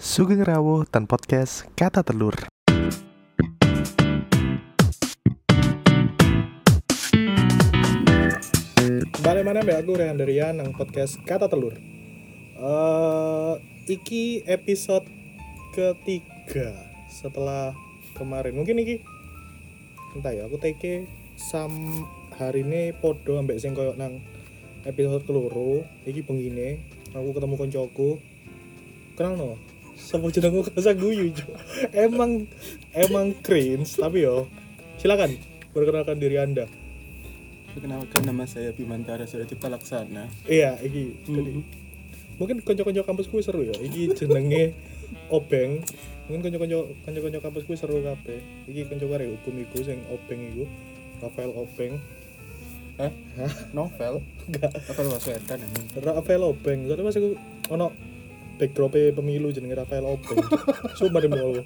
Sugeng Rawuh dan podcast Kata Telur. Balik mana mbak aku Rehan Darian nang podcast Kata Telur. Eh iki episode ketiga setelah kemarin. Mungkin iki entah ya aku teke sam hari ini podo ambek sing koyo nang episode keloro iki bengine aku ketemu koncoku kenal no sama jenengku kerasa guyu Jo. emang emang cringe tapi yo. Silakan perkenalkan diri anda. Perkenalkan nama saya Bimantara Suratipta Laksana. iya iki. Jadi mungkin konco-konco kampusku seru ya iki jenenge obeng. Mungkin konco-konco konco-konco kampusku seru kabeh. Iki konco kare hukum iku sing obeng iku. Rafael Obeng. Eh? Novel? enggak. Apa lu Baswedan? Rafael Obeng. Soalnya pas aku ono backdrop pemilu jenenge Rafael Obeng sumpah demi Allah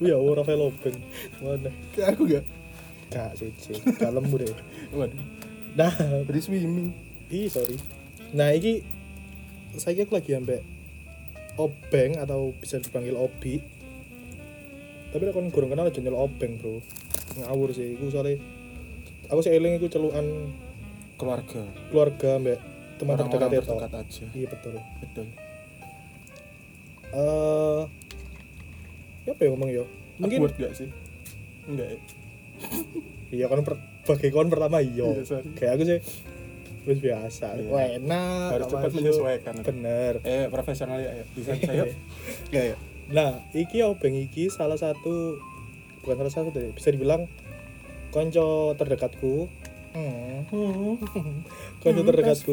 iya oh, Rafael Obeng mana Kayak aku gak? gak sih sih gak lembur deh Waduh. nah Tadi swimming. Ih, sorry. Nah, iki saya aku lagi ambek Obeng atau bisa dipanggil Obi. Tapi kon kurang kenal nyel Obeng, Bro. Ngawur sih iku soalnya aku sih eling iku celukan Keluarga. keluarga ambek teman terdekat itu. terdekat aja. Iya betul. Betul. Eh ya apa ya ngomong ya? Mungkin Awkward gak sih? Enggak ya? iya kan per, bagi kon pertama iya. Iya, sorry. Kayak aku sih wis biasa. Iya. Wah, enak. Harus cepat menyesuaikan. Bener. Eh, profesional ya. ayo. Bisa saya. Enggak ya? Nah, iki obeng iki salah satu bukan salah satu deh, bisa dibilang konco terdekatku. Hmm. konco Hmm, terdekatku.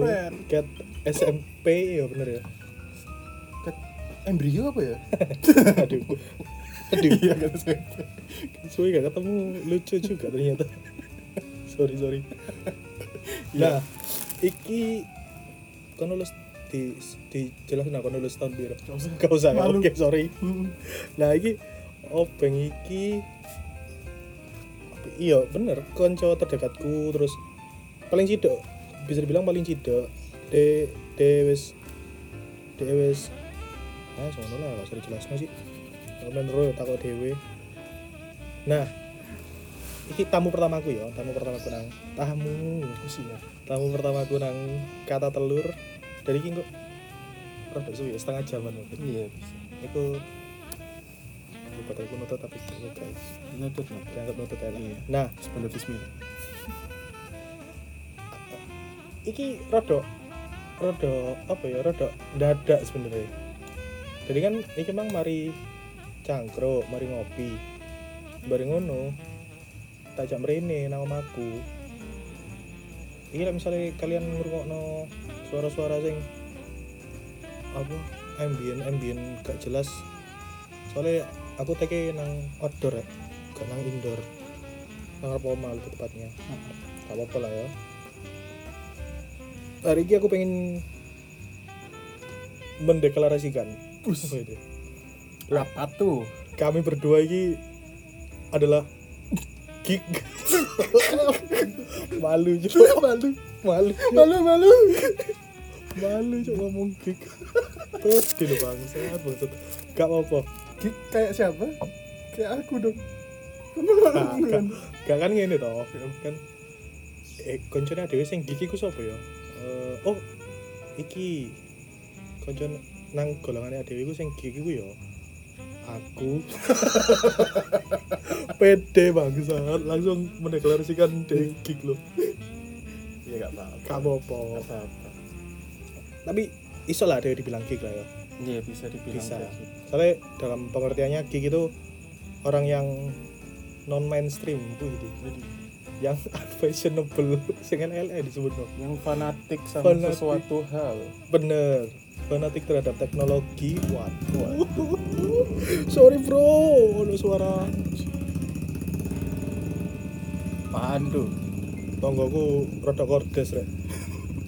Kat SMP ya bener ya. Embrio apa ya? Aduh. Aduh. Iya kan saya. Suwe gak ketemu lucu juga ternyata. sorry, sorry. Iya. Nah, iki kon lulus di di jelas nah kon lulus tahun biru. Gak usah. Gak ya? Oke, sorry. Hmm. Nah iki obeng iki iya bener konco terdekatku terus paling cidok bisa dibilang paling cidok de de wis de wis ah sono lah gak usah dijelaskan sih men ro takut dewe nah iki tamu pertamaku ya tamu pertamaku nang tamu sih ya. tamu pertamaku nang kata telur dari kok rada suwi ya, setengah jaman mungkin Iya, bisa. Iku lupa tadi aku nutut tapi aku guys Nutut no. dianggap nutut ya. Iya. Nah, Sebelum bismillah. iki rodo rodo apa ya rodo dadak sebenarnya. Jadi kan iki mang mari cangkruk, mari ngopi. Bareng ngono. Tak jam rene nang. Iki lah misalnya kalian ngrungokno suara-suara sing apa ambien ambien gak jelas. Soalnya aku teke nang outdoor ya gak nang indoor. Nang apa omah lebih tepatnya. Gak apa-apa lah ya. Hari ini aku pengen mendeklarasikan apa itu? Apa tuh? kami berdua ini adalah geek malu juga malu. Malu. Malu malu. malu cok ngomong geek terus gitu bangsa bangsat gak apa-apa. Gig kayak siapa? Kayak aku dong. Nah, gak, gak kan ngene toh kan? Eh koncone dhewe sing gigi ku sapa ya? Eh, oh iki. Koncone nang golongane dhewe ku sing gigi ku ya aku pede bangsat langsung mendeklarasikan dhewe gig lo Iya gak apa-apa. gak apa-apa apa-apa. tapi iso lah dibilang gig lah ya Iya bisa dibilang Bisa. kayak gitu. soalnya dalam pengertiannya gig itu orang yang non mainstream tuh gitu Jadi yang unfashionable dengan LE disebut no. yang fanatik sama Fanatik. sesuatu hal. bener fanatik terhadap teknologi. Waduh. Sorry bro. Ada suara. Pandu. tonggoku rada kordes rek.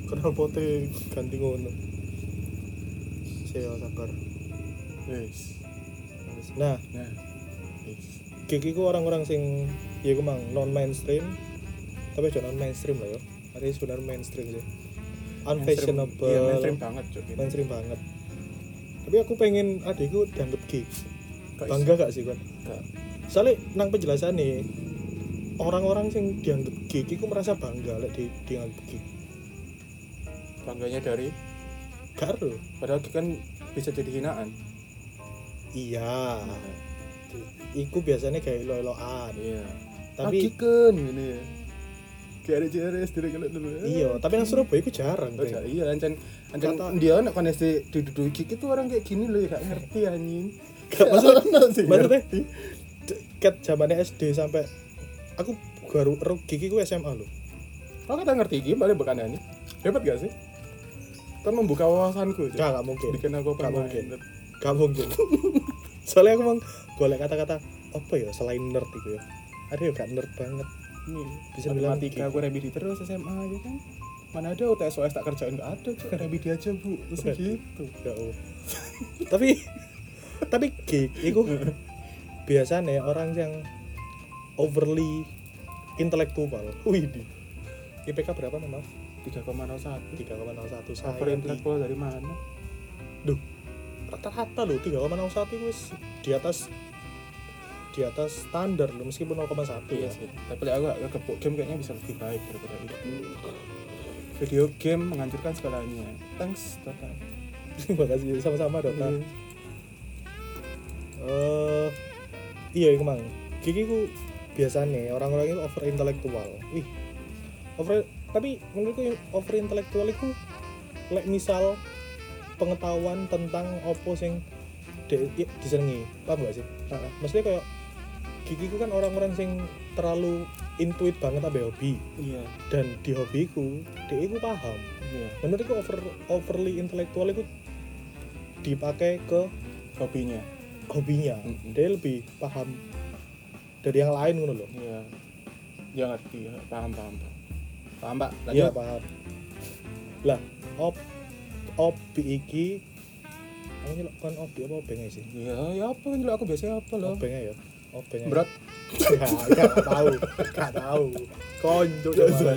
Kenal pote ganti ngono. Saya sabar. Wes. nah. Nah. Gig iku orang-orang sing ya iku mang non mainstream. Tapi aja non mainstream lah ya hari sebenarnya mainstream sih unfashionable. Iya mainstream banget cuy. mainstream banget. Tapi aku pengen adikku dianggap gay bangga gak sih kon Gak. soalnya nang penjelasan nih orang-orang yang dianggap gay iku merasa bangga lek di dianggap gay bangganya dari? Karo padahal kan bisa jadi hinaan. Iya. Iku biasanya kayak elo-eloan iya. Tapi kan ini ya kena dulu iya tapi yang Surabaya iku jarang Oh, Bang. iya, ancen ancen Kata- dia anak kondisi duduk gigi tuh orang kayak gini loh, gak ngerti anjing. Gak, Anak sih maksudnya ket zamannya SD sampai aku baru ero gigi ku SMA loh Kau kata ngerti gini, balik bukan ini. Hebat gak sih? Kan membuka wawasanku. gak gak mungkin Bikin aku Gak mungkin. gak mungkin soalnya aku mau golek kata-kata apa ya selain nerd itu ya ada ya gak nerd banget Nih, Bisa bilang matematika gigi. aku rebidi terus SMA aja kan. Mana ada UTS OS tak kerjain gak ada, Cuk. rebidi aja bu. Terus gitu. ya tapi tapi gig itu biasanya orang yang overly intelektual wih di IPK berapa nih maaf 3,01 3,01 saya intelektual dari mana? duh rata-rata loh 3,01 itu di atas di atas standar loh meskipun 0,1 Iya ya sih. Tapi aku agak kebuk game kayaknya bisa lebih baik daripada itu. Video game menghancurkan segalanya. Thanks, Dota. terima kasih sama-sama Dota Iya. eh iya iku mang gigi ku biasanya orang-orang itu over intelektual wih over tapi menurutku over intelektual itu lek misal pengetahuan tentang opo sing ya, disenengi paham gak sih Heeh. maksudnya kayak gigi ku kan orang-orang sing terlalu intuit banget abe hobi Iya, dan di hobiku dia ku paham iya. menurutku over overly intelektual itu dipakai ke Hobinya. hobinya Mm-mm. dia lebih paham dari yang lain ngono loh Iya. Dia ngerti, ya. paham, paham, paham. Paham, Pak. iya paham lah op obi iki aku nyelok kan obi apa obeng sih Iya, ya apa dulu aku biasanya apa loh. obeng ya obeng aja. Berat. ya gak tahu. Gak tahu. Konco Ya, coba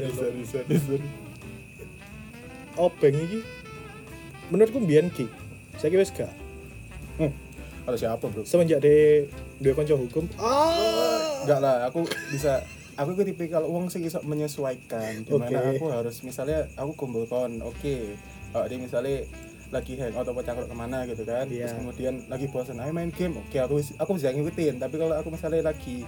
obeng iki menurutku mbiyen ki saya kira wis gak. Kalau siapa, Bro? semenjak de dua konco hukum. Ah! Enggak lah, aku bisa aku ke tipikal uang sih bisa menyesuaikan. Di mana Oke. aku harus misalnya aku kumpul kon oke. Kalau dia misalnya lagi hangout atau cangkruk ke mana gitu kan. Iya. terus kemudian lagi bosan ayo main game. Oke aku aku bisa ngikutin. Tapi kalau aku misalnya lagi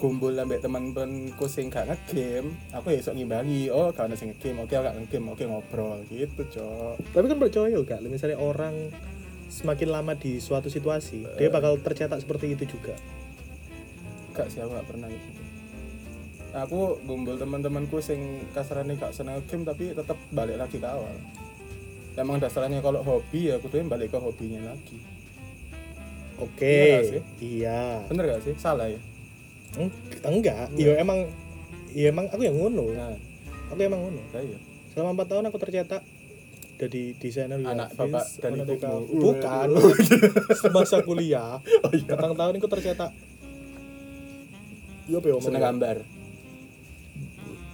kumpul ambek teman-temanku sing gak nge-game aku ya sok ngimbangi oh gak ada sing nge-game. Oke aku gak nge-game oke ngobrol gitu cok. Tapi kan percaya gak misalnya orang semakin lama di suatu situasi dia bakal tercetak seperti itu juga. Gak sih aku gak pernah gitu. Aku gumbul teman-temanku sing kasarannya gak seneng game tapi tetap balik lagi ke awal emang dasarnya kalau hobi ya aku tuh balik ke hobinya lagi. Oke. Iya gak sih? iya. Bener gak sih? Salah ya? Eng- enggak. Enggak. iya emang iya emang aku yang ngono. Nah. Aku emang ngono. Ya iya. Selama 4 tahun aku tercetak jadi desainer Anak bapak dan bapak- bukan. Semasa kuliah oh iya. petang tahun aku tercetak. Yo pe seneng gambar.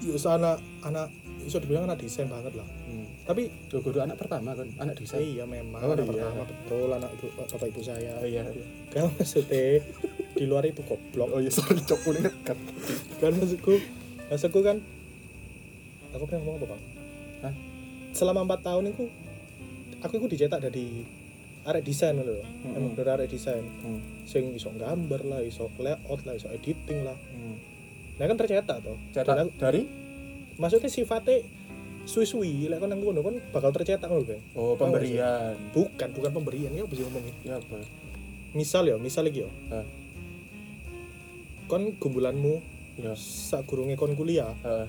Yo sana anak bisa dibilang anak desain banget lah. Hmm. tapi Loh, guru anak pertama kan? Anak desain? Iya memang. Oh, anak iya. pertama betul. Anak ibu bapak ibu saya. Oh iya. Kan maksudnya di luar itu goblok. Oh iya sorry cok udah dekat kan maksudku maksudku kan aku pengen ngomong apa bang? Hah? selama empat tahun itu aku itu dicetak dari arek desain loh Mm-mm. emang dari arek desain. Hmm. sing iso gambar lah iso layout lah iso editing lah. Hmm. nah kan tercetak tuh cetak dari maksudnya sifatnya suwi-suwi lek kon nang kono kan bakal tercetak loh bang oh pemberian bukan bukan pemberian ya bisa ngomongin ya apa misal ya misal lagi ya Hah. kon gumbulanmu ya sak gurunge kon kuliah Heeh.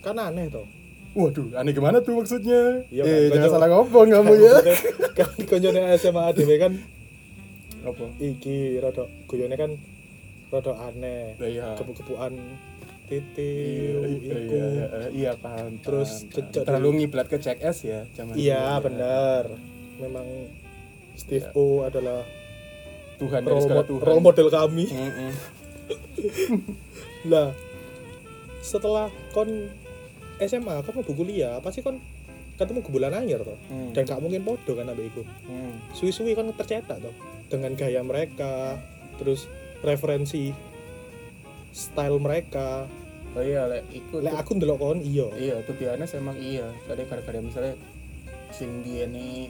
kan aneh toh Waduh, aneh gimana tuh maksudnya? Iya, eh, kan, jangan salah ngomong kamu ya. kan konjone SMA ADW kan Apa? iki rada guyone kan rada aneh Lah, Iya. kebu-kebuan Iya, titil iya, iya, iya, paham. Terus paham, jejak terlalu ngiblat ke check S ya, zaman iya ya. bener memang Steve Iya. O adalah Tuhan dari role, segala Tuhan. role model kami lah setelah kon SMA kon mau kuliah pasti kon ketemu gumbulan anyar toh Hmm. dan gak mungkin podo kan iku Hmm. suwi-suwi kan tercetak toh dengan gaya mereka terus referensi style mereka Oh iya, lek iku lek aku ndelok kon iya. Iya tuh biasanya emang iya. Tadi gara-gara misalnya sing dia nih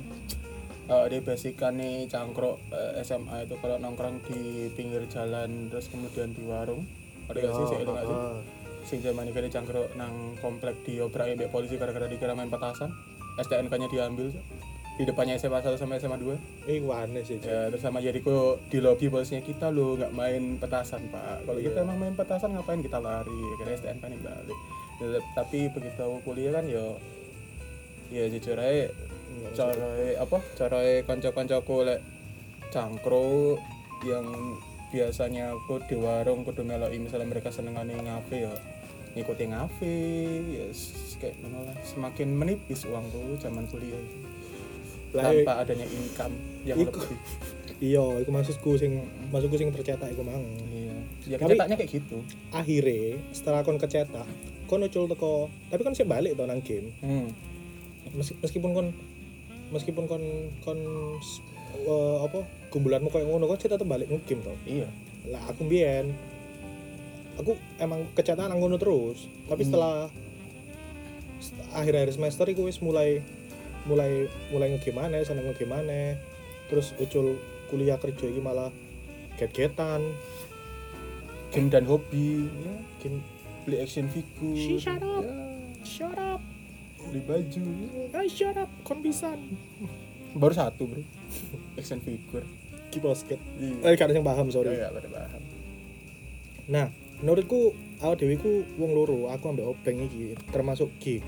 uh, di basican nih cangkruk eh, SMA itu kalau nongkrong di pinggir jalan terus kemudian di warung ada gak sih? Saya nggak sih? sing zaman ini cangkruk nang komplek diobrak mbek polisi gara-gara dikira main petasan. STNK nya diambil. Di depannya SMA 1 sampai SMA 2 eh aneh sih ya terus sama Jericho di lobi bosnya kita lo nggak main petasan pak. Kalau Iya. kita emang main petasan ngapain kita lari? Akhirnya STNK nih balik. Ya, tapi begitu aku kuliah kan yo ya jujur aja cara apa cara kanca-kancaku lek cangkro yang biasanya aku di warung kudu meloki misalnya mereka senengane ngafe ya ngikuti ngafe ya s- kayak lah. Semakin menipis uangku zaman kuliah tanpa adanya income yang Iku- lebih. Iya itu maksudku sing maksudku sing tercetak iku mang. Iya. Ya Tapi- cetaknya kayak gitu. akhirnya setelah kon kecetak kon ucul teko tapi kon sih balik to nang game. Hmm. Meski- meskipun kon meskipun kon kon eh, apa gumbulanmu kayak ngono kon sih tetep balik nge-game to. Iya. Lah aku mbien aku emang kecetak nang ngono terus. Tapi Hmm. setelah set- akhir-akhir semester iku wis mulai mulai mulai maneh seneng nge-game maneh. Terus ucul kuliah kerja iki malah get-getan game dan hobi. Ya game beli action figure She shut up. ya, shut up. Beli baju ya. ah shut up. Kon baru satu bro. Action figure ki basket iya. Eh kadang yang paham sorry. Ya pada paham. Nah menurutku awak dewi ku wong loro aku ambek obeng iki termasuk gig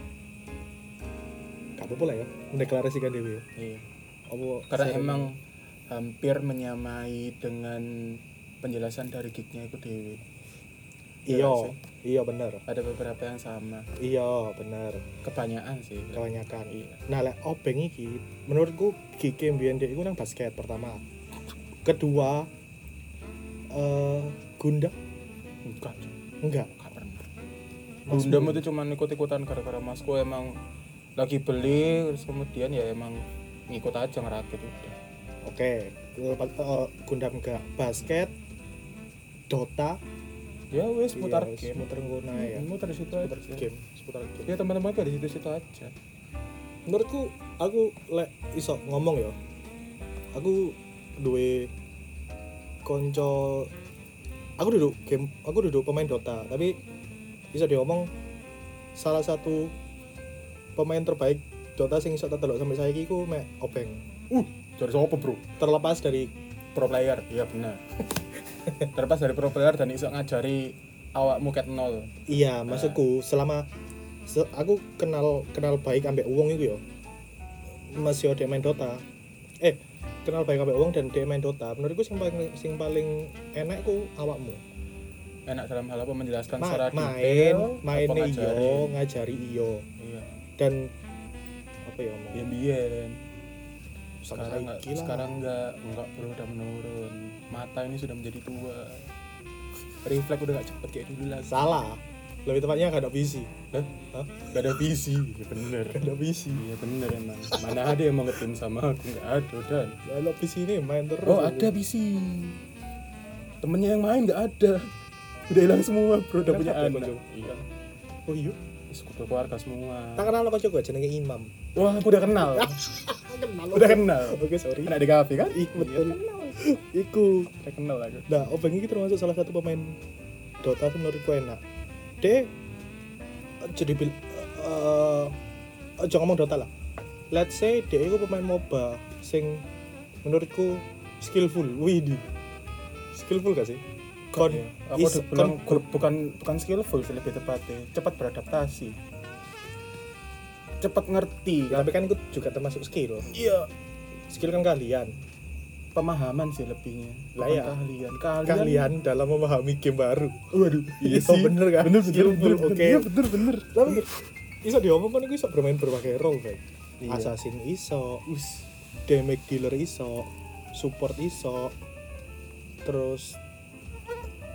gak apa-apa lah ya mendeklarasikan dewi iya. Apa karena saya- emang hampir menyamai dengan penjelasan dari gignya itu dewi. Iya Iya iya bener ada beberapa yang sama. Iya bener kebanyakan sih. Kebanyakan. Iya. Nah lek obeng iki menurutku gig yang dek iku nang basket pertama. Kedua eh Gundam? Enggak enggak. Enggak pernah. Mas Gundam Gundam. itu cuma ikut-ikutan gara-gara masku emang lagi beli terus kemudian ya emang ngikut aja ngerakit udah. Oke lepas eh, Gundam enggak basket Dota. Ya wes Iya, game. muter ngono ya. Di situ aja. seputar game seputar game. Ya teman-teman tuh di situ-situ aja. Menurutku aku lek iso ngomong ya aku duwe konco aku duduk game aku duduk pemain Dota tapi bisa diomong salah satu pemain terbaik Dota sing iso telok sampai saiki ku mek Obeng. Dari siapa bro? Terlepas dari pro player. Iya benar terlepas dari pro player dan iso ngajari awakmu cat nol. Iya maksudku selama se- aku kenal kenal baik ambek uang itu ya masih ada main Dota. Eh kenal baik ambek uang dan dia main Dota. Menurutku sing paling sing paling enak ku awakmu. Enak dalam hal apa? Menjelaskan Ma- secara main detail main iyo ngajari. ngajari iyo. Iya dan apa ya Om? ya biyen sekarang nggak sekarang nggak nggak perlu udah menurun. Mata ini sudah menjadi tua. Refleks udah nggak cepet kayak dulu lagi. Salah. Lebih tepatnya gak ada visi. Hah? Hah? Gak ada visi. Ya bener. Gak ada visi. Iya bener emang. Mana ada yang mau ngetim sama aku? Nggak ada dan. Kalau visi ini main terus oh ada visi. Temennya yang main nggak ada. Udah hilang semua bro. Udah punya anak. iya. Oh iya sekutu keluarga semua. Tak kenal kok juga jenenge imam. Wah aku udah kenal. Kenal. Udah kenal. Oke sorry. Enak di kafe kan? Betul. Iya, kenal. iku. Udah kenal aku. Nah Obeng ini termasuk salah satu pemain Dota menurutku enak. Dia jadi bil eh aja ngomong Dota lah. Let's say dia itu pemain MOBA sing menurutku skillful. Wih skillful gak sih kon Iya. aku is- kon gu- bukan bukan skillful sih lebih tepatnya. Cepat beradaptasi. Cepat ngerti. Kan tapi kan itu juga termasuk skill. Iya. Skill kan kalian pemahaman sih lebihnya. Lah ya. keahlian. Kalian dalam memahami game baru. Waduh. Iya, bener kan? bener bener bener, bener. oke. iya bener bener. Tapi iso diomong kan iso bermain berbagai role baik Iya. assassin iso. Us, damage dealer iso. Support iso. Terus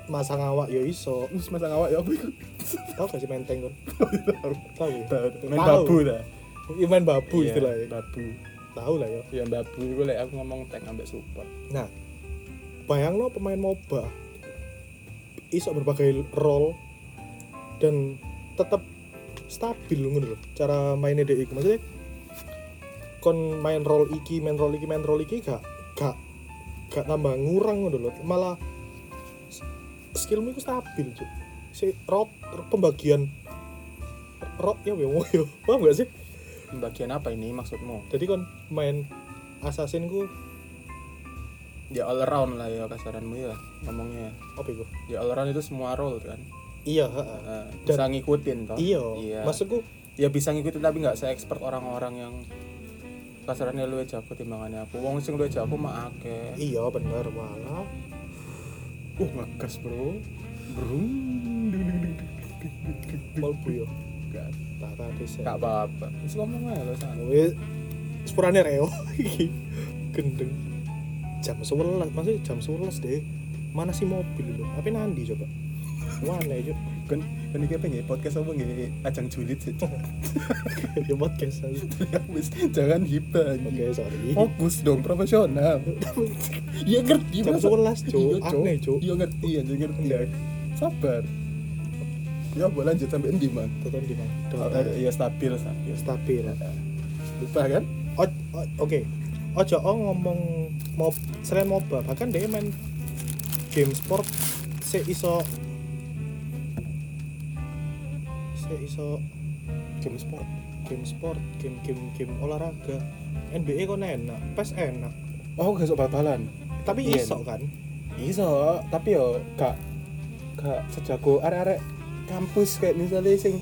masang awak yo iso. Us masang awak ya aku ikut tau gak sih main tank? Kan tau ya? Main babu dah. Iya main babu Iya, istilahnya. babu. Tahu lah ya. ya babu iku lek aku ngomong tank ambek support. Nah, bayangno pemain MOBA. Iso berbagai role dan tetap stabil ngono lho cara mainnya dek iku. Maksudnya kon main role iki, main role iki, main role iki gak gak gak tambah ngurang ngono lho. Malah skillmu iku stabil, Cuk. Si rot pembagian rot ya wong yo. Paham gak sih? bagian apa ini maksudmu Jadi kon main assassin ku ya all around lah ya kasaranmu ya ngomongnya apa iku? ya all around itu semua role kan Iya, heeh. Nah, Dan- bisa ngikutin toh Iya, iya maksudku ya bisa ngikutin tapi nggak se expert orang-orang yang kasarannya lu jago timbangannya aku wong sing lu jago mah akeh iya bener malah uh ngegas bro. Brum. Melbu yo gak tak tadi sih gak apa-apa. Terus ngomong aja lo sana wis sepurane reo. Iki gendeng. Jam 11 maksudnya jam 11 deh. Mana sih mobil lo tapi nanti coba. Mana ya kan kan iki apa nggih? Podcast apa nggih? Ajang julid sih. Ya podcast aja wis jangan hibah oke sorry. Fokus dong profesional. Iya ngerti jam masa- 11 cuk. Iya cuk. Aneh cuk. Iya ngerti aja ngerti. Iya. sabar. Ya boleh lanjut sampai endi man tekan di mana Oh, iya stabil stabil. Stabil. Lupa kan? O- o- oke. Ojo oh ngomong mob selain moba bahkan dia main game sport se iso se iso. Game sport. Game sport game game game olahraga. NBA kok enak? PES enak. Oh gak sok bal-balan tapi Iya. iso kan? Iso tapi yo gak gak sejago arek-arek kampus kayak misalnya sing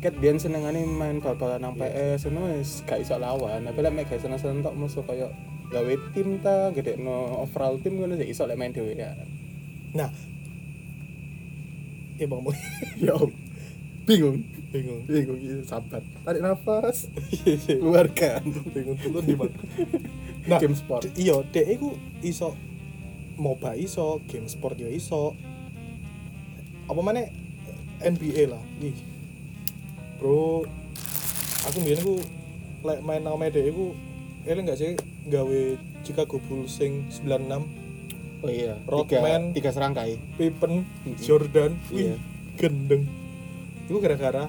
ket biyen senengane main bal-balan nang Iya. PS ngono wis gak iso lawan. Tapi lek gak seneng-seneng tok musuh kaya gawe tim ta gede no overall tim ngono sih iso lek main dhewe ya. Nah. Ya bang ya. Bingung. Bingung. Bingung iya sabar. Tarik nafas. Keluarkan. Bingung tuh di mana? Nah game sport. iya dek iku iso moba iso game sport ya iso. Apa mana NBA lah. Ih. Bro aku biyen ku lek main nama dek iku eling gak sih gawe Chicago Bulls sing 96 oh iya Rodman. tiga, tiga serangkai. Pippen. Jordan Iya. wih gendeng itu gara-gara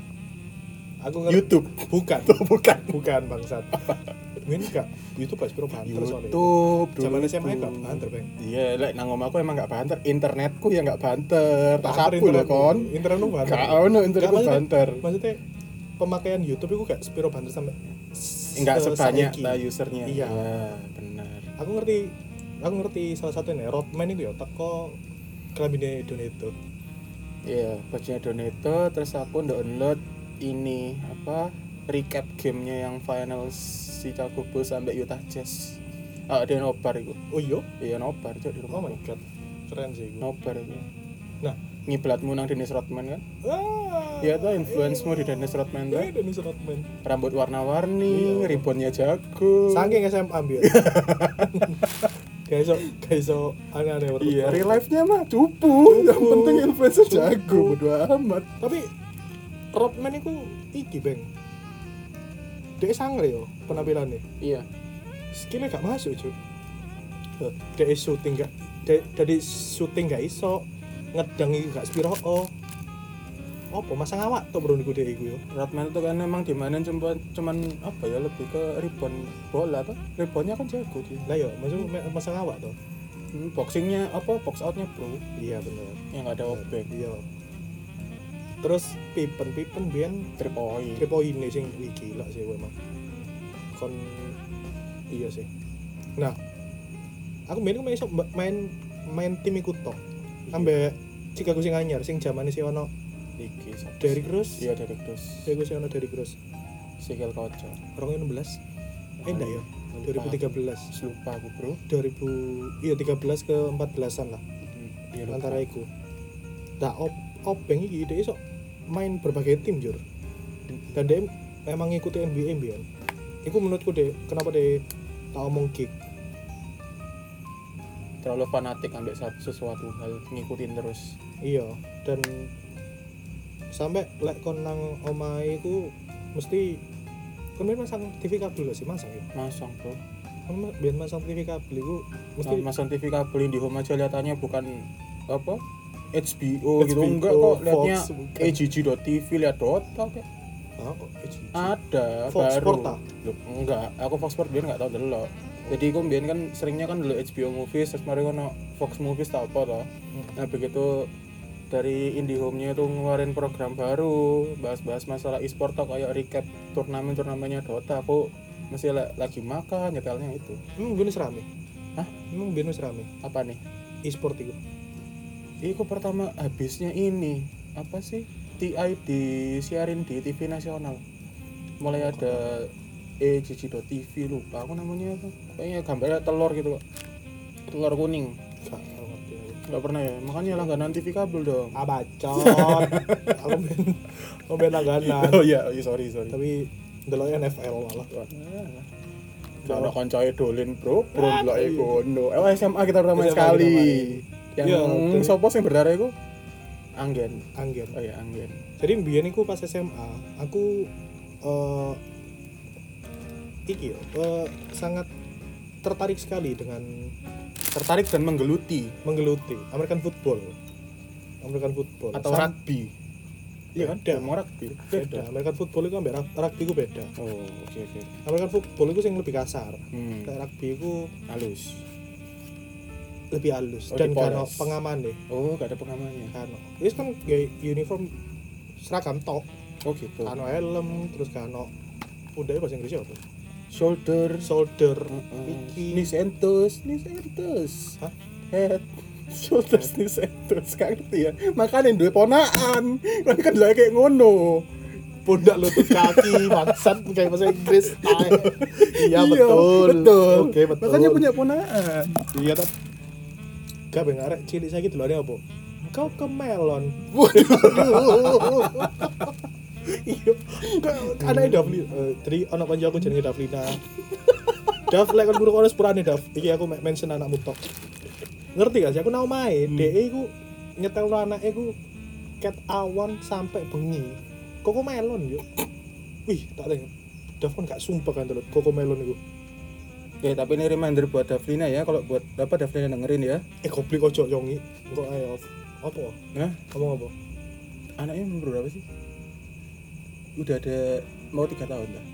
aku ngerti YouTube bukan bukan bukan bangsat Min gak YouTube pas piro banter soalnya YouTube zaman SMA itu. gak banter bang Iya, lek nang omahku emang gak banter. Internetku ya gak banter. Tak sapu lho internetmu. kon. internetmu banter Gak ono internetku banter. maksudnya pemakaian YouTube itu gak sepiro banter sampai Enggak se- sebanyak lah usernya. Iya. benar. aku ngerti aku ngerti salah satu nih Rodman itu ya teko kelabine Doneto Iya, bajunya Doneto terus aku download ini apa recap gamenya yang final si Chicago Bulls sampai Utah Jazz. Ah, dia nobar itu. oh iya Iya nobar cok di oh rumah. my god keren sih gue Nobar itu. Nah. ngiblatmu nang Dennis Rodman kan? ah Iya tuh influence-mu di Dennis Rodman tuh. eh Dennis Rodman Rambut warna-warni, Iya. ribbonnya jago. saking SMA ambil gak iso gak iso aneh-aneh. Iya, real life-nya mah cupu. Yang penting influencer Cupu. jago, bodo amat. tapi Rodman itu iki bang dia sangre yo penampilannya Iya. skillnya gak masuk cuy dia syuting gak dia- dari syuting gak iso ngedang gak spiro oh apa? Masang awak tuh bro niku iku yo? Rodman itu kan emang dimainin cuma cuman apa ya lebih ke ribbon bola tuh. Ribbonnya kan jago dia. lah yo maksud me- masang awak tuh Hmm, boxingnya apa? Box outnya pro iya bener. Yang nggak ada obeng iya. Terus Pippen biyen three point Triple ini sing wih, gila sih gue emang kon iya sih. Nah aku main main main main tim iku tok ambek Chicago sing anyar sing zamane si ono iki sih? Rose? Iya dari Cruz Chicago si ono Derrick Rose. Sikil kocok. 2016 eh enggak ya? 2013 lupa aku bro. 2000 iya 13 ke 14an lah. Iya lupa. antara iku. Tak op openg iki dia iso main berbagai tim jur. Dan dia memang ngikuti NBA mbiyen iku menurutku deh kenapa deh tak omong kick? Terlalu fanatik ambil satu sesuatu hal ngikutin terus. Iya dan sampai lek kon nang omahe iku mesti kan biar masang TV kabel gak sih? Masang ya? Masang bro. Kan biar masang TV kabel itu mesti Mesti masang TV kabel di home aja lihatannya bukan apa? HBO, gitu. HBO, enggak kok bukan. AGG.tv lihat Dota kayak ah kok ada Fox baru. Sport ah? Loh, enggak. Aku Fox Sport biar nggak tahu dulu jadi aku biar kan seringnya kan dulu HBO Movies terus mari kono Fox Movies tau apa toh nah begitu dari IndiHome-nya itu ngeluarin program baru bahas-bahas masalah e-sport toh kayak recap turnamen-turnamennya Dota aku masih la- lagi makan nyetelnya itu. Emang biar serame Hah? emang biar serame apa nih? E-sport itu Iku pertama habisnya ini. Apa sih? TI disiarin di TV nasional. Mulai ada EJJ.tv lupa aku namanya apa. Kayaknya gambarnya telur gitu kok telur kuning. Gak nggak pernah ya makanya langganan TV kabel dong ah bacot aku ben aku ben langganan oh iya oh iya sorry sorry tapi delok NFL malah Gak ada kancai dolin bro, bro iya. kono. Eh SMA kita ramai SMA sekali. kita Yang Iya, betul. sopo sing berdarah iku? Anggen. anggen Oh iya, Anggen. jadi biar aku pas SMA aku eh iki yo, eh, sangat tertarik sekali dengan Tertarik dan menggeluti menggeluti American football American football atau Sangat- rugby. Iya kan? Beda. Mau rugby. beda American football itu rug- rugby itu beda Oh, oke oke. American football itu yang lebih kasar Hmm. Kayak rugby itu Halus. lebih halus Oh, dan kano pengaman deh Oh, gak ada pengamannya. kano itu kan kayak uniform seragam tok Oh gitu. kano helm terus kano udah bahasa Inggrisnya apa Shoulder. shoulder iki Nis entus, nis entus. Hah? Head. Shoulders nis entus. Gak ngerti ya. Makanya duwe ponaan. Kan kan lagi kayak ngono. pundak lutut kaki bangsat kayak bahasa Inggris Tai. iya betul betul. oke betul Makanya punya ponaan. iya tapi gak ben arek cilik saiki delokne apa kau ke melon iya. Gak ada Davli eh, jadi anak kanca aku jenenge Davlina Dav lek kon buruk sepurane Dav iki aku mention anakmu tok. Ngerti gak sih? Aku nau main Hmm. DE iku nyetel anaknya iku cat awan sampai bengi. Koko melon yuk wih tak tengok. Dav kan gak sumpah kan telur koko melon iku. Ya, tapi ini reminder buat Davlina ya, kalau buat apa Davlina dengerin ya. eh goblok ojo yongi kok ayo apa? Nah, ngomong apa? Anaknya umur berapa sih? Udah ada mau tiga tahun lah.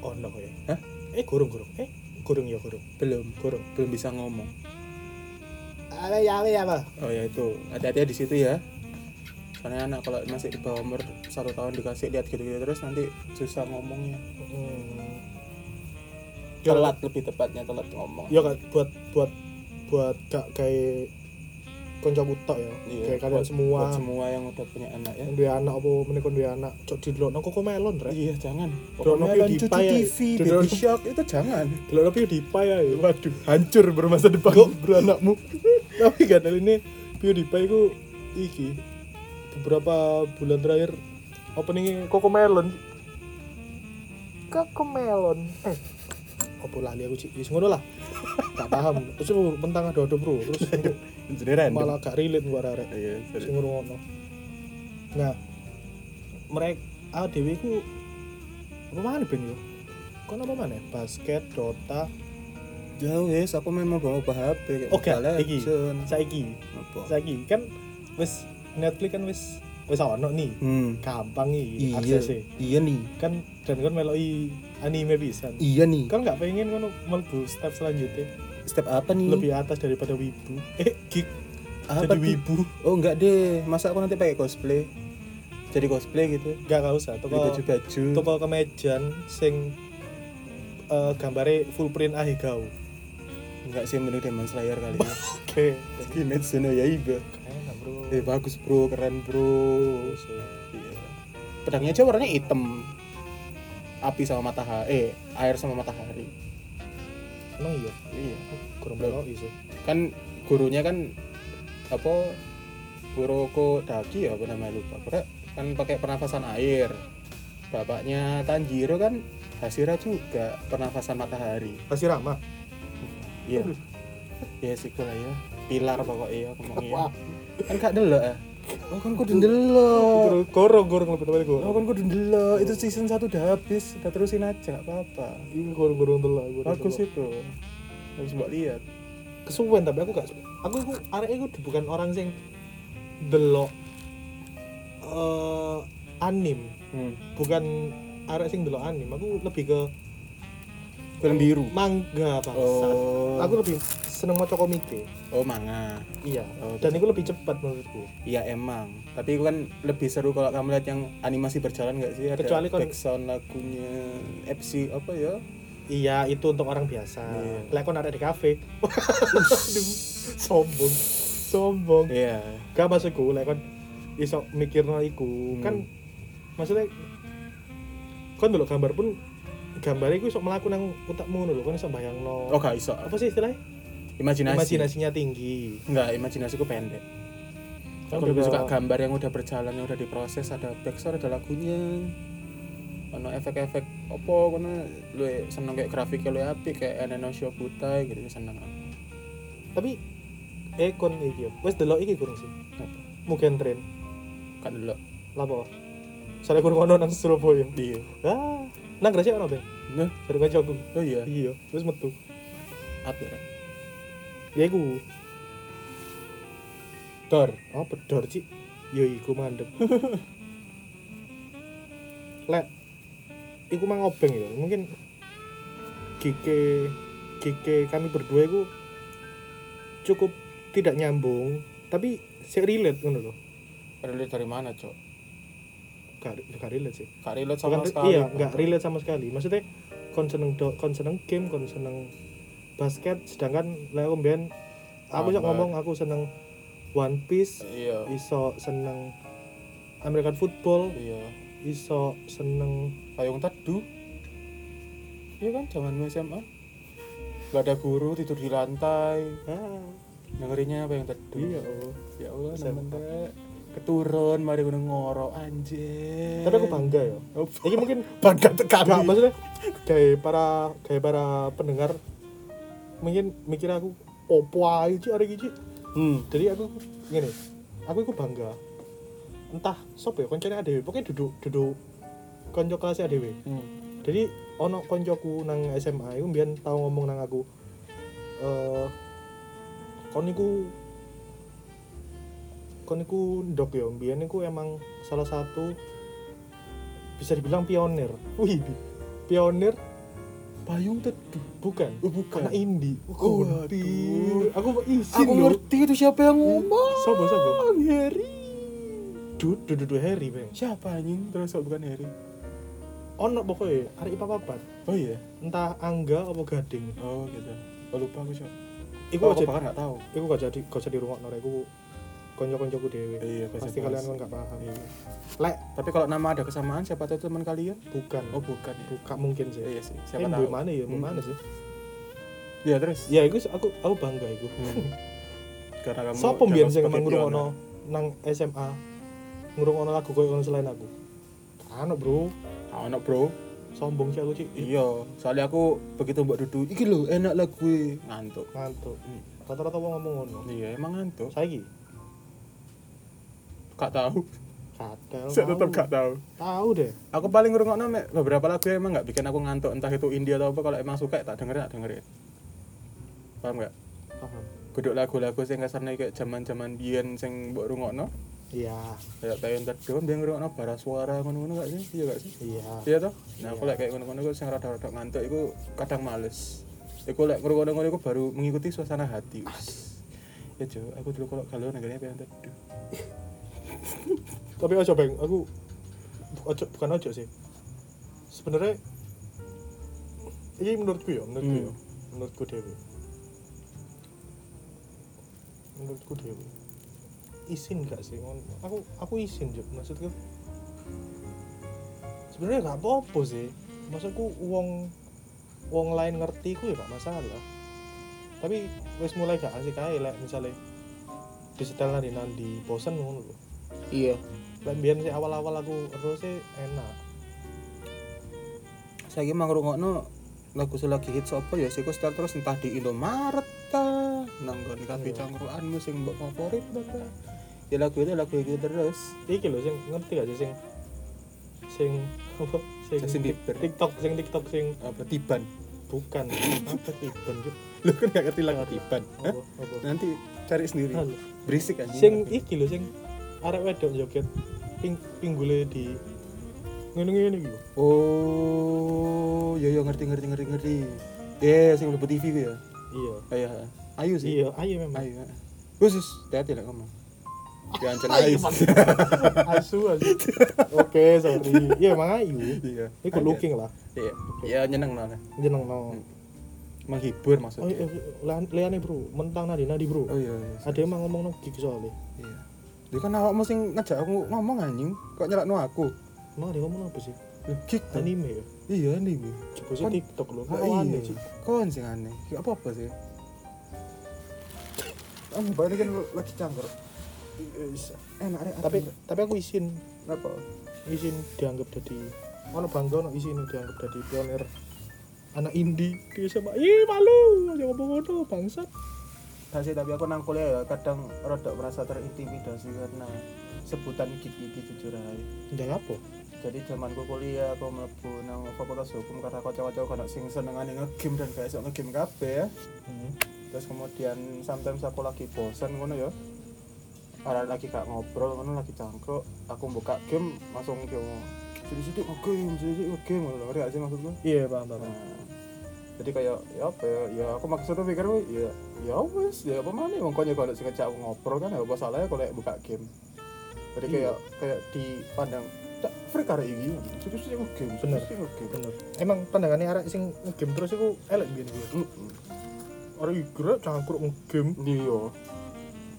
oh no ya Hah? eh gurung gurung eh gurung ya gurung Belum, gurung belum bisa ngomong. apa ya apa ya Oh ya itu, hati-hati di situ ya. Karena anak kalau masih di bawah umur satu tahun dikasih lihat gitu-gitu terus nanti susah ngomongnya. hmm. Ya, Telat lebih tepatnya telat ngomong. ya kan buat buat buat gak kayak konco tok ya Iya, kayak kalian buat- semua Buat semua yang udah punya anak ya. yang dua anak apa menikah dua anak cok di delok koko melon rek Iya jangan. PewDiePie cuci ya. TV, baby shark itu jangan. delok tapi di ya Waduh, hancur bermasa depan beranakmu. tapi gak ada ini PewDiePie itu iki beberapa bulan terakhir openingnya Coco Melon Coco Melon eh apa lali aku wis ngono lah gak paham. Terus aku mentang ada ada bro. Terus malah gak relate gua arek. Iya, sing ngono nah mereka ADW ku apa mana ben yo? Kon apa mana basket Dota. Jauh wes, aku memang bawa bawa HP Oke, iki. Legends. saiki. Kan wis Netflix kan wis wis ono nih. Hmm. gampang nih Iya, aksesnya. iya nih. kan dan kan meloki anime pisan Iya nih. kan nggak pengen kan mlebu step selanjutnya Step apa nih? lebih atas daripada wibu eh geek apa jadi tuh? wibu Oh enggak deh, masa aku nanti pakai cosplay? Jadi cosplay gitu. gak gak usah toko baju-baju. toko kemejan sing eh gambare full print ahigao Enggak sih mending Demon Slayer kali ya. oke Kimetsu no Yaiba. enak bro Eh bagus bro, keren bro. Iya. Pedangnya aja warnanya hitam. Api sama matahari, eh air sama matahari. emang iya Iya. kurang meloki sih Kan gurunya kan apa Kuroko Daki ya apa namanya lupa. Pokoknya kan pakai pernafasan air. Bapaknya Tanjiro kan Hashira juga pernafasan matahari. pasti ramah Iya. Ya sih ya. Pilar pokoknya ya. Wah. Kan gak dulu ah. Oh kan kudu ndelok. Terus gorong gorong lebih tepatnya Oh kan kudu ndelok. Itu season 1 udah habis. Udah terusin aja enggak apa-apa. Ini gorong telak. gorong Bagus itu. Harus mbak lihat. Kesuwen tapi aku gak. Aku aku arek aku bukan orang sing delok eh anim, Hmm. bukan arek sing delok anim. Aku lebih ke Film biru. manga bangsa. Oh. Aku lebih seneng maca komik oh manga. Iya. Oh, Dan itu lebih cepat menurutku. Iya emang. Tapi itu kan lebih seru kalau kamu lihat yang animasi berjalan nggak sih? Ada Kecuali kon- backsound lagunya FC apa ya? Iya, itu untuk orang biasa. Iya. Lek kon ada di kafe. Aduh, sombong. Sombong. Iya. Gak maksudku lek kon iso mikirno iku. Hmm. Kan maksudnya kon dulu gambar pun gambar iku iso melaku nang utakmu ngono lho, kon iso bayangno. Oh gak iso. Apa sih istilahnya? Imajinasi. Imajinasinya tinggi. Enggak, imajinasiku pendek. Kan Aku lebih suka gambar yang udah berjalan, yang udah diproses, ada backsound, ada lagunya. Ono efek-efek apa kono lu seneng kayak grafiknya lu apik kayak Eneno Shobutai gitu seneng aku. Tapi eh kon iki yo. Wes delok iki kurang sih. Mugen tren. Kan dulu. Lapo? Soalnya kurang ono nang Surabaya. Iya. Ah, nang Gresik ono, Bang. Nah, Dari kancaku. oh iya. Iya, terus metu. Apik. Rek. Ya iku. Dor. Oh, bedor, Cik. Yo iku mandek. Lek iku mang obeng ya. Mungkin gike gike kami berdua iku cukup tidak nyambung, tapi saya relate ngono loh. Relate dari mana, Cok? Gak, gak relate sih. Gak relate sama Bukan- sekali. iya, nggak relate sama sekali. Maksudnya kon seneng do, kon seneng game, kon seneng basket, sedangkan lek aku mbiyen aku sok ngomong aku seneng One Piece, Iya. iso seneng American football, Iya. iso seneng Payung teduh. Iya kan zamanmu SMA. Gak ada guru tidur di lantai. ah, Dengerinnya apa yang teduh? iya oh. Ya Allah, SMA. Keturun, mari gue ngoro anjir. tapi aku bangga ya ini mungkin bangga. Gak, maksudnya kayak para kayak para pendengar mungkin mikir aku opo aja hari ini Hmm. jadi aku gini aku itu bangga entah sop ya koncone adewe pokoknya duduk duduk konco kelas adewe Hmm. jadi ono koncoku nang SMA itu mbiyen tau ngomong nang aku eh kon niku kon niku ndok ya mbiyen niku emang salah satu bisa dibilang pionir wih pionir Payung teduh. bukan Oh, bukan. anak indie Oh, Waduh. aku izin Aku ngerti itu siapa yang ngomong. Sobo, sobo. Harry. Dud, dud, dud, Harry, bang. Siapa anjing? Terus kok bukan Harry? Ono pokoknya, hari ipa papat. Oh iya. Entah Angga apa Gading. Oh gitu. Oh, lupa aku siapa. Iku Oh, aja, aku gak tahu. iku gak jadi, gak jadi rumah nore. Iku konco-koncoku dewe. Iya, Pasti kalian kan gak paham. Iya. Lek, Tapi kalau nama ada kesamaan siapa tahu itu teman kalian? bukan. Oh bukan ya. Bukan mungkin sih. Iya sih. Eh, Siapa mbok tahu? mana ya, Hmm. mana sih? Iya terus. Ya, iku aku aku bangga iku. Hmm. Karena kamu. Sopo mbiyen sing emang nang SMA ngrungokno lagu koyo ngono selain aku. Ano, Bro. Anak bro. Sombong sih aku, Cik. Iya. Soalnya aku begitu mbak duduk. Iki lho enak lagu ngantuk. Ngantuk. Hmm. Rata-rata wong ngomong ngono. Iya emang ngantuk. Saiki Gak tahu. katel. Saya tetap gak tahu. Tahu deh. Aku paling ngerungokno mek beberapa lagu emang gak bikin aku ngantuk entah itu India atau apa kalau emang suka tak dengerin tak dengerin. Paham gak? Paham. Kuduk lagu-lagu sing kasarnya kayak zaman-zaman biyen sing mbok rungokno Iya. kayak Tayon Teduh dia ngerungokno bara suara ngono-ngono gak sih? Iya gak sih? Iya. Iya toh? Nah, aku Iya. lek kayak ngono-ngono iku sing rada-rada ngantuk iku kadang males. Iku lek ngrungokno ngono iku baru mengikuti suasana hati. Ya Jo, aku dulu kalau kalau negaranya pengen teduh. Tapi ojo bang aku ojo bukan ojo sih. Sebenarnya ini menurutku ya menurutku Hmm. ya. Menurutku dewi. Menurutku dewi. Isin gak sih? Aku aku isin juga maksudku sebenarnya gak apa-apa sih. Maksudku uang uang lain ngerti ku ya gak masalah. Tapi wis mulai gak asik aja lah misalnya disetel nadi nandi bosen ngono lho Iya. Lah biyen sih awal-awal aku terus sih enak. Saiki mang ngrungokno lagu selagi hits apa ya sih setel terus entah di Indomaret ta nang nggon kafe Iya. cangkruanmu sing mbok favorit ta ta. ya lagu itu lagu itu terus iki lho sing ngerti gak sih sing sing apa sing Justin tik- Bieber. TikTok sing TikTok sing apa tiban bukan apa tiban lu kan gak ngerti lagu tiban nanti cari sendiri berisik aja sing iki lho sing arek wedok joget ping pinggule di ngene-ngene iki lho. oh iya iya ngerti ngerti ngerti ngerti. Eh sing mlebu TV ku ya? Iya. Iya ayu sih. Iya ayo memang. Ayu khusus hati-hati lah ngomong. Ya ancen Ayu, asu asu. Oke sorry. Iya emang ayu. Iya. Ini good looking lah. Iya ya nyeneng lah jeneng no. Menghibur oh maksudnya iya. Lian- liane bro. Mentang nadi nadi bro. Oh iya iya ada emang ngomong no gigi soalnya. iya dia kan awakmu sing ngajak aku ngomong anjing. Kok nyelakno aku? Emang dia ngomong apa sih? Tuh. anime ya? Iya anime. Coba sih tiktok loh kok aneh iya sih kon sing aneh. Gak apa apa sih ah balik kan lagi cangker enak rek tapi tapi aku izin. Apa izin dianggap jadi ono bangga ono izin dianggap jadi pionir anak indie di SMA ih malu. Aja ngomong ngono bangsat Nah, sih tapi aku nang kuliah ya kadang rada merasa terintimidasi karena sebutan gig iki jujur ae. ndak apa Jadi zamanku kuliah aku mlebu nang fakultas hukum karena kocok-kocok kana sing senengane ngegame dan gak iso ngegame kabeh ya. hmm. Terus kemudian sometimes aku lagi bosan ngono ya. Orang lagi gak ngobrol ngono lagi cangkruk, aku buka game langsung yo sidik-sidik ngegame, sidik ngegame ngono. Ngerti gak sih maksudku? iya paham paham Nah, jadi kayak ya apa ya, ya aku maksudnya pikir gue ya ya wes ya apa mana makanya kalau sing ngejak aku ngobrol kan ya apa salahnya kalau buka game. Jadi kayak kayak dipandang tak free karek iki terus sih game Bener. sih game. bener. Emang pandangannya arek sing ngegame terus iku elek biyen gue orang igre cangkruk ngegame. Iya.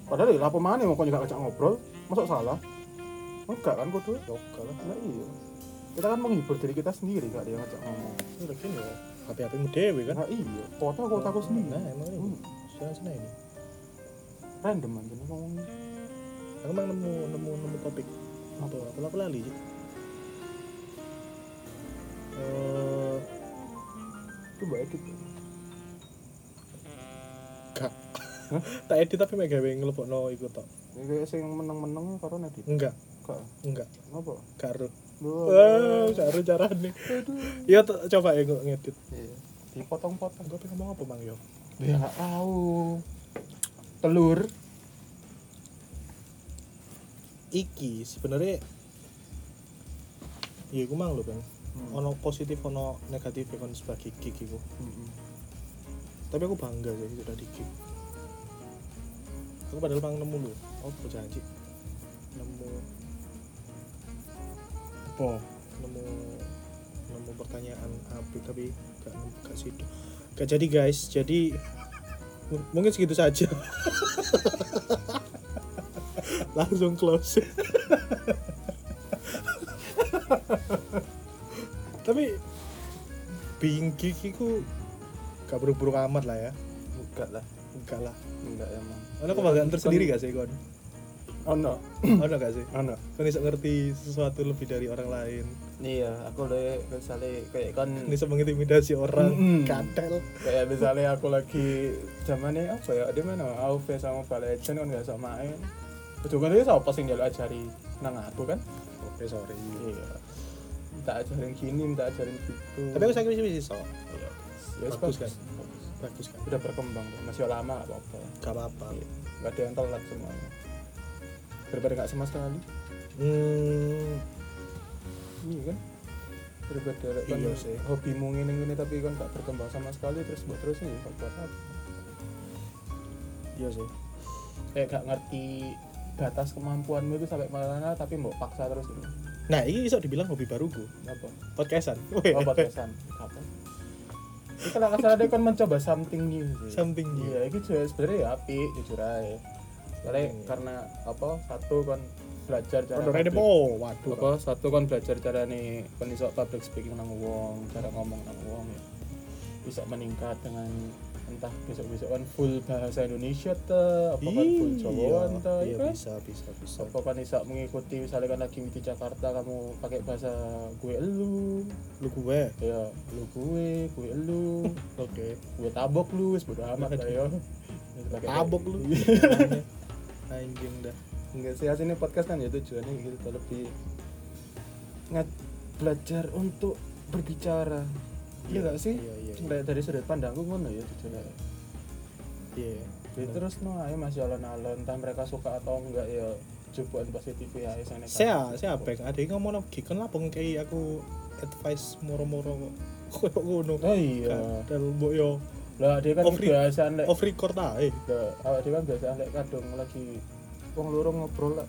Padahal ya apa mana makanya gak ngobrol. Masuk salah? Enggak kan kudu? Lokal lah. Nah iya. Kita kan menghibur diri kita sendiri gak ada yang ngajak ngomong. Ini lagi ya HP HP mu dewe kan? Nah iya. Kota kota aku sendiri. Nah emang ini. Hmm, sana sana ini. Random aja nih ngomongnya. Aku emang nemu nemu nemu topik. Apa? Apa? Aku lali sih eh coba edit. Gak. Tak edit tapi mek gawe ngelebokno iku tok. Ya, kayak sing meneng-meneng karo edit? Enggak. Kak, enggak. Apa? karo Duh. wah karo carane iya coba ya gue ngedit Iya. Dipotong-potong. gue pengen ngomong apa bang yo Dia nggak tahu. Telur. iki sebenarnya iya gue mang lo bang Hmm. ono positif ono negatif kan sebagai gig iku tapi aku bangga sih sudah di gig aku padahal bang nemu lu oh janji nemu Apa? nemu nemu pertanyaan apa tapi gak nemu gak situ. Gak jadi guys. Jadi mungkin segitu saja. Langsung close. Tapi being geek itu gak buruk-buruk amat lah ya. Enggak lah. enggak lah. Enggak emang. ada kebanggaan tersendiri gak sih kon Oh no. ada gak sih? Oh no. kon bisa ngerti sesuatu lebih dari orang lain. Iya, aku le misalnya kayak kan bisa mengintimidasi orang. Mm-mm. kadal kayak misalnya aku lagi zamannya apa ya? Dia mana? AUV sama Mobile Legends kan nggak sama main juga dia siapa sih dia ajari? Nang aku kan? Oke sorry. Iya. Tak ajarin gini tak ajarin gitu. Tapi aku sakit bisa so iya. Ya Bagus bagus. kan? bagus bagus kan? Udah berkembang kok. masih lama gak apa-apa. Gak apa-apa. Iya. nggak ada yang telat semuanya daripada nggak sama sekali hmm, iya kan? Daripada kan Iya sih. hobimu ngene ngene tapi kan gak berkembang sama sekali terus buat terus nih gak buat apa? Iya sih. Kayak gak ngerti batas kemampuanmu itu sampai mana tapi mau paksa terus gitu nah ini bisa dibilang hobi baruku apa? Podcastan. Oh podcastan. Apa? Itu kalau nggak salah dia kan mencoba something new sih. something new. Iya itu juga sebenarnya ya api jujur aja soalnya Hmm. karena apa satu kan belajar cara Rene public- waduh. apa satu kan belajar cara nih kan iso public speaking nang wong cara ngomong nang wong ya bisa meningkat dengan entah besok besok kan full bahasa Indonesia tuh apa kan full Jawaan tuh iya ya kan? bisa bisa bisa. apa kan bisa mengikuti misalnya kan lagi di Jakarta kamu pakai bahasa gue elu Lu gue. ya lu gue gue elu Oke. gue tabok lu wis bodo amat ya Tabok lu. Iya. Anjing dah. enggak sih aslinya podcast kan ya tujuannya gitu lebih ngat belajar untuk berbicara iya gak sih iya, iya. Kayak dari sudut pandangku ngono ya tujuannya iya Ya, terus no ayo masih alon-alon entah mereka suka atau enggak ya cobaan positif ya negatif. saya saya bek ada yang ngomong lagi kan lah kayak aku advice moro-moro kok kok ngono oh iya dan mbok yo lah dia kan Off kebiasaan lek off record ae. Lah, awak dia kan biasaan lek kadung lagi wong loro ngobrol lah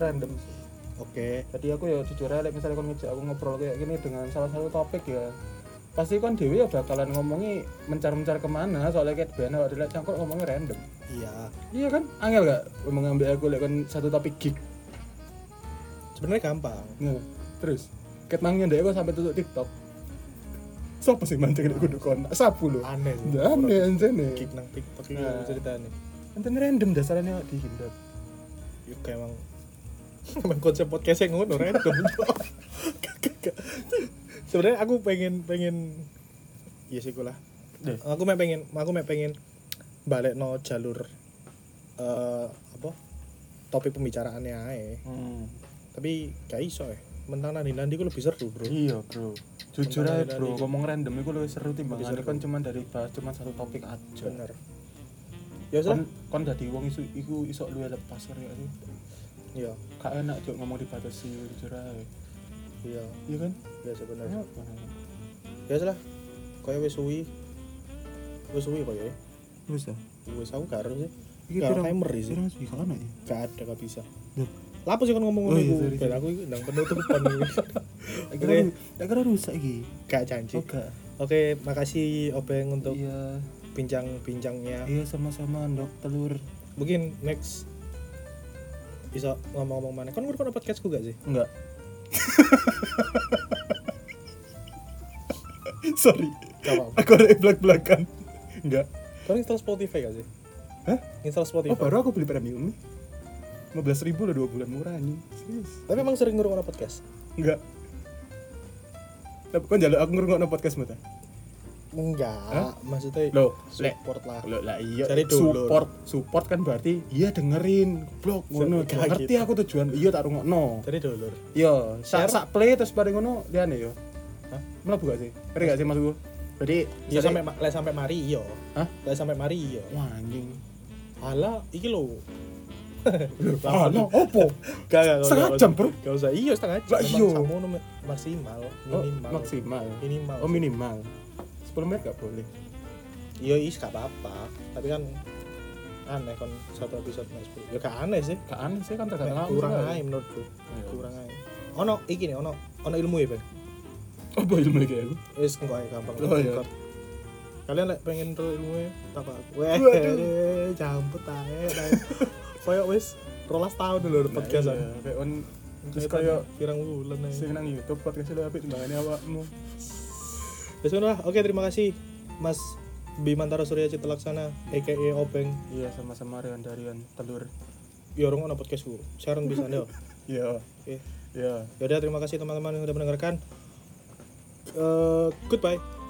random sih. Oke. Jadi aku ya jujur aja misalnya kalau ngejak aku ngobrol kayak gini dengan salah satu topik ya pasti kan Dewi ya bakalan ngomongi mencar-mencar ke mana soalnya kayak biasa waktu lihat cangkok ngomongnya random. Iya. Iya kan? Angel gak mengambil aku like, kan satu topik gig? Sebenarnya gampang. Nah, terus ket mangnya deh aku sampai tutup tiktok siapa sih mancing di kudu kon? Sapu lo aneh. Ya, aneh anjir nih kick nang tiktok iki Nah. ceritanya Enten random dasarnya awak dihindar. Yuk kayak emang emang konsep podcastnya ngono random. Sebenarnya aku pengen pengen iya sih lah Deh. aku mah pengen aku mah pengen balik no jalur eh apa? Topik pembicaraannya ae. Hmm. tapi gak iso ya mentang nanti nanti gue lebih seru bro. Iya bro. Jujur aja bro. ngomong random itu lebih seru timbang Lebih seru. kan cuma dari bahas cuma satu topik aja. Bener. Ya kon sudah. kon dadi wong isu iku iso luwe lepas karo ya sih. Iya. Gak enak juk ngomong dibatasi jujur aja. Iya. Iya kan? Ya sebenarnya. Kenapa? ya sudah. Kaya wis suwi. Wis suwi kaya ya? Bisa wis aku gak harus sih. Iki pirang timer sih pirang sih kan ya? Gak ada gak bisa. Loh. Lapo sih kan ngomong Oh, ngono iya, iku ben aku iki ndang penutupan iki. kira kira rusak iki Gak janji. oh gak Oke, makasih Obeng untuk iya bincang-bincangnya. iya sama-sama ndok telur Mungkin next bisa ngomong-ngomong mana. Kan ngrungokno podcastku gak sih? enggak sorry aku ada belak-belakan enggak Kau install Spotify gak sih? Hah? Install Spotify. oh baru aku beli premium nih 15 ribu lah dua bulan murah nih serius Tapi emang sering ngrungokno podcast? enggak tapi kan jalur aku ngerungokno podcast mata Enggak, Hah? maksudnya Loh, support lah. Lo lah iya Cari dulur. support support kan berarti iya dengerin blog ngono Gak ngerti gitu. aku tujuan iya tak rungokno Jadi dulur. iya sak sak play terus bareng ngono liane yo hah mlebu gak sih ngerti gak sih maksudku jadi Ya misalnya- sampai lek sampai mari iya. Hah? Lek sampai mari iya. wah anjing Alah, iki lho. ah no opo Gak, Setengah jam, bro. Gak usah, iya setengah jam. Lah, iya. sakmono me- maksimal, oh, minimal. maksimal Minimal. oh minimal 10 menit gak boleh Iya, is gak apa-apa. Tapi kan aneh kan satu episode mas. Ya gak aneh sih. gak aneh sih kan Mek aku kurang aja menurutku. Iya. Kurang aja. Ono iki nih, ono ono ilmu ya, Bang. apa ilmu kayak aku Wis engko ae gampang. Oh, iya. Kalian lek pengen tahu ilmu tak apa? Weh, Waduh. jambet ae. ae. Koyo wis rolas tahun dulu Nah, podcastan. iya, kayak on terus Kayak kayak pirang bulan ae. sing nang YouTube podcast lu apik timbangane awakmu Ya sudah, oke terima kasih Mas Bimantara Surya Cita Laksana aka Obeng. iya sama-sama Rian Darian telur Ya orang ono podcastku. Sharon bisa nih. iya Oke. iya Yaudah terima kasih teman-teman yang sudah mendengarkan. Eh, goodbye.